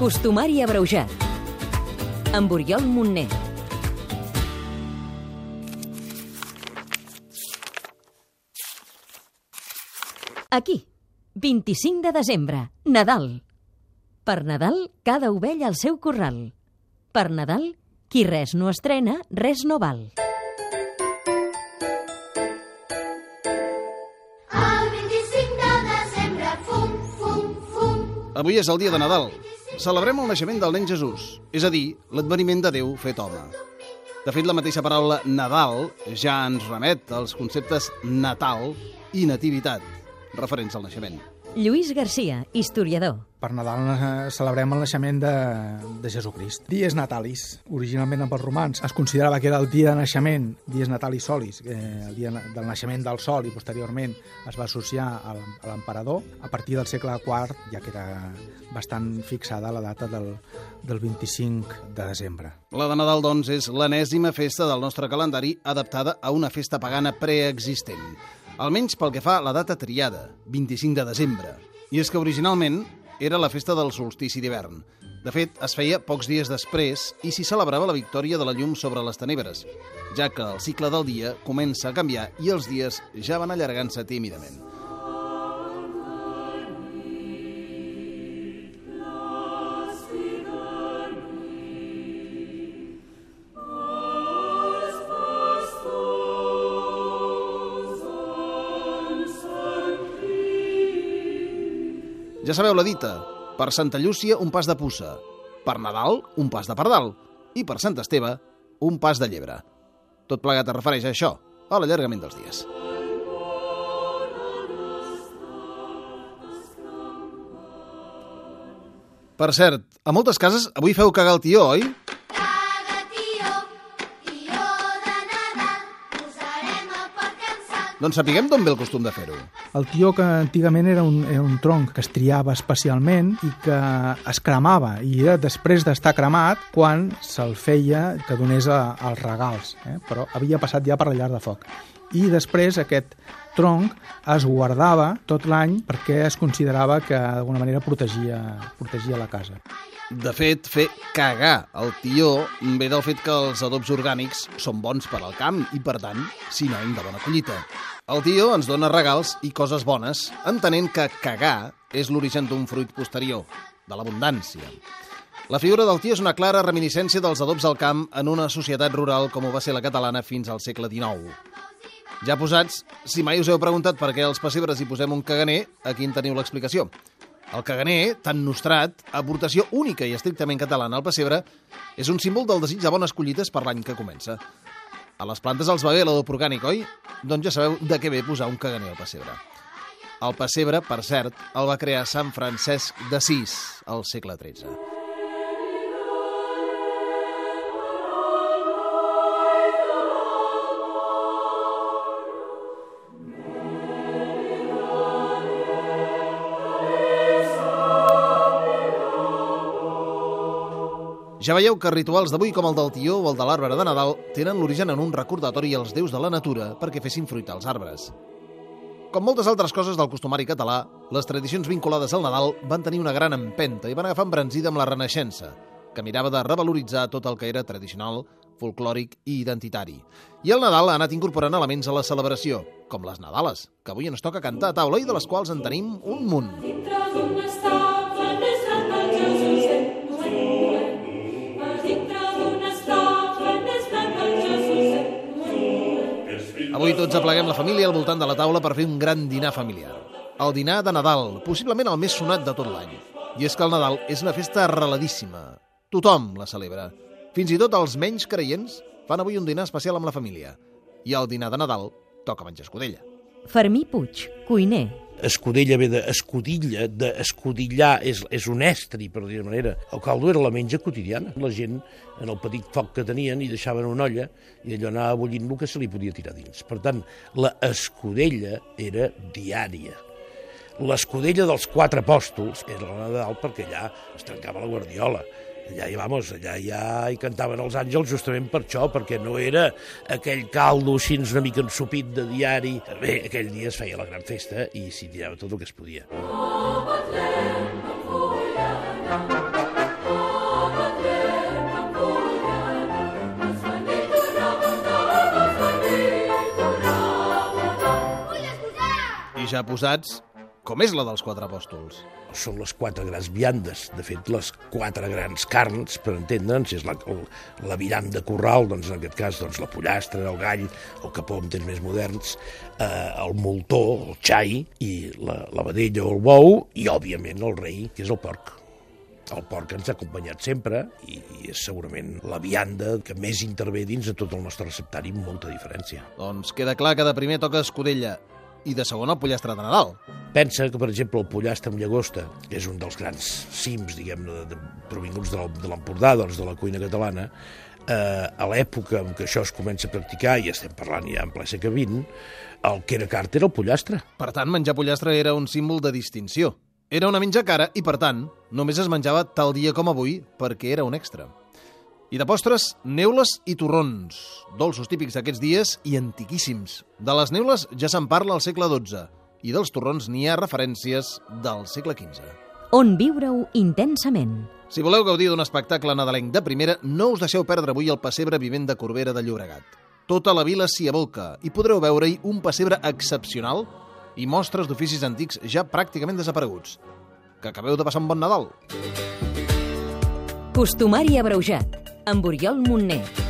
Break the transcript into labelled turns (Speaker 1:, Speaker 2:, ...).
Speaker 1: Costumari abreujat. Amb Oriol Montner. Aquí, 25 de desembre, Nadal. Per Nadal, cada ovella al seu corral. Per Nadal, qui res no estrena, res no val.
Speaker 2: El 25 de desembre, fum, fum, fum.
Speaker 3: Avui és el dia de Nadal. Celebrem el naixement del nen Jesús, és a dir, l'adveniment de Déu fet home. De fet, la mateixa paraula Nadal ja ens remet als conceptes natal i nativitat, referents al naixement.
Speaker 1: Lluís Garcia, historiador.
Speaker 4: Per Nadal eh, celebrem el naixement de, de Jesucrist. Dies natalis. Originalment amb els romans es considerava que era el dia de naixement, dies natalis solis, eh, el dia del naixement del sol i posteriorment es va associar al- a l'emperador. A partir del segle IV ja que era bastant fixada la data del, del 25 de desembre.
Speaker 3: La de Nadal, doncs, és l'enèsima festa del nostre calendari adaptada a una festa pagana preexistent. Almenys pel que fa a la data triada, 25 de desembre. I és que originalment era la festa del solstici d'hivern. De fet, es feia pocs dies després i s'hi celebrava la victòria de la llum sobre les tenebres, ja que el cicle del dia comença a canviar i els dies ja van allargant-se tímidament. Ja sabeu la dita, per Santa Llúcia un pas de puça, per Nadal un pas de pardal i per Sant Esteve un pas de llebre. Tot plegat es refereix a això, a l'allargament dels dies. Per cert, a moltes cases avui feu cagar el tió, oi? Doncs sapiguem d'on ve el costum de fer-ho.
Speaker 4: El tió que antigament era un, era un tronc que es triava especialment i que es cremava i era després d'estar cremat quan se'l feia que donés a, als regals, eh? però havia passat ja per la llar de foc. I després aquest tronc es guardava tot l'any perquè es considerava que d'alguna manera protegia, protegia la casa.
Speaker 3: De fet, fer cagar el tió ve del fet que els adobs orgànics són bons per al camp i, per tant, sinònim de bona collita. El tió ens dona regals i coses bones, entenent que cagar és l'origen d'un fruit posterior, de l'abundància. La figura del tió és una clara reminiscència dels adobs al camp en una societat rural com ho va ser la catalana fins al segle XIX. Ja posats, si mai us heu preguntat per què als pessebres hi posem un caganer, aquí en teniu l'explicació. El caganer, tan nostrat, aportació única i estrictament catalana al pessebre, és un símbol del desig de bones collites per l'any que comença. A les plantes els va bé l'adob orgànic, oi? Doncs ja sabeu de què ve posar un caganer al pessebre. El pessebre, per cert, el va crear Sant Francesc d'Assís, al segle XIII. Ja veieu que rituals d'avui com el del tió o el de l'arbre de Nadal tenen l'origen en un recordatori als déus de la natura perquè fessin fruitar els arbres. Com moltes altres coses del costumari català, les tradicions vinculades al Nadal van tenir una gran empenta i van agafar embranzida amb la Renaixença, que mirava de revaloritzar tot el que era tradicional, folclòric i identitari. I el Nadal ha anat incorporant elements a la celebració, com les Nadales, que avui ens toca cantar a taula i de les quals en tenim un munt.
Speaker 5: Dintre d'un estable
Speaker 3: Avui tots apleguem la família al voltant de la taula per fer un gran dinar familiar. El dinar de Nadal, possiblement el més sonat de tot l'any. I és que el Nadal és una festa arreladíssima. Tothom la celebra. Fins i tot els menys creients fan avui un dinar especial amb la família. I al dinar de Nadal toca menjar escudella.
Speaker 1: Fermí Puig, cuiner.
Speaker 6: escudella ve d'escudilla, d'escudillar és, és un estri, per dir manera. El caldo era la menja quotidiana. La gent, en el petit foc que tenien, hi deixaven una olla i allò anava bullint el que se li podia tirar dins. Per tant, la escudella era diària. L'escudella dels quatre apòstols era la Nadal perquè allà es trencava la guardiola. Allà, i vamos, allà ja hi cantaven els àngels justament per això, perquè no era aquell caldo així una mica ensupit de diari. Bé, aquell dia es feia la gran festa i s'hi tirava tot el que es podia.
Speaker 3: Oh, ja posats, com és la dels quatre apòstols.
Speaker 6: són les quatre grans viandes, de fet, les quatre grans carns, per entendre'ns, és la, el, la vianda corral, doncs en aquest cas doncs, la pollastra, el gall, el capó en temps més moderns, eh, el moltó, el xai, i la, la vedella o el bou, i, òbviament, el rei, que és el porc. El porc ens ha acompanyat sempre i, i és segurament la vianda que més intervé dins de tot el nostre receptari amb molta diferència.
Speaker 3: Doncs queda clar que de primer toca escudella i de segon el pollastre de Nadal.
Speaker 6: Pensa que, per exemple, el pollastre amb llagosta, que és un dels grans cims, diguem-ne, de, de, provinguts de l'Em- de l'Empordà, doncs, de la cuina catalana, eh, a l'època en què això es comença a practicar, i estem parlant ja en ple segle XX, el que era cart era el pollastre.
Speaker 3: Per tant, menjar pollastre era un símbol de distinció. Era una menja cara i, per tant, només es menjava tal dia com avui perquè era un extra. I de postres, neules i torrons, dolços típics d'aquests dies i antiquíssims. De les neules ja se'n parla al segle XII i dels torrons n'hi ha referències del segle XV.
Speaker 1: On viure-ho intensament.
Speaker 3: Si voleu gaudir d'un espectacle nadalenc de primera, no us deixeu perdre avui el pessebre vivent de Corbera de Llobregat. Tota la vila s'hi abolca i podreu veure-hi un pessebre excepcional i mostres d'oficis antics ja pràcticament desapareguts. Que acabeu de passar un bon Nadal.
Speaker 1: Costumari abreujat, amb Oriol Montner.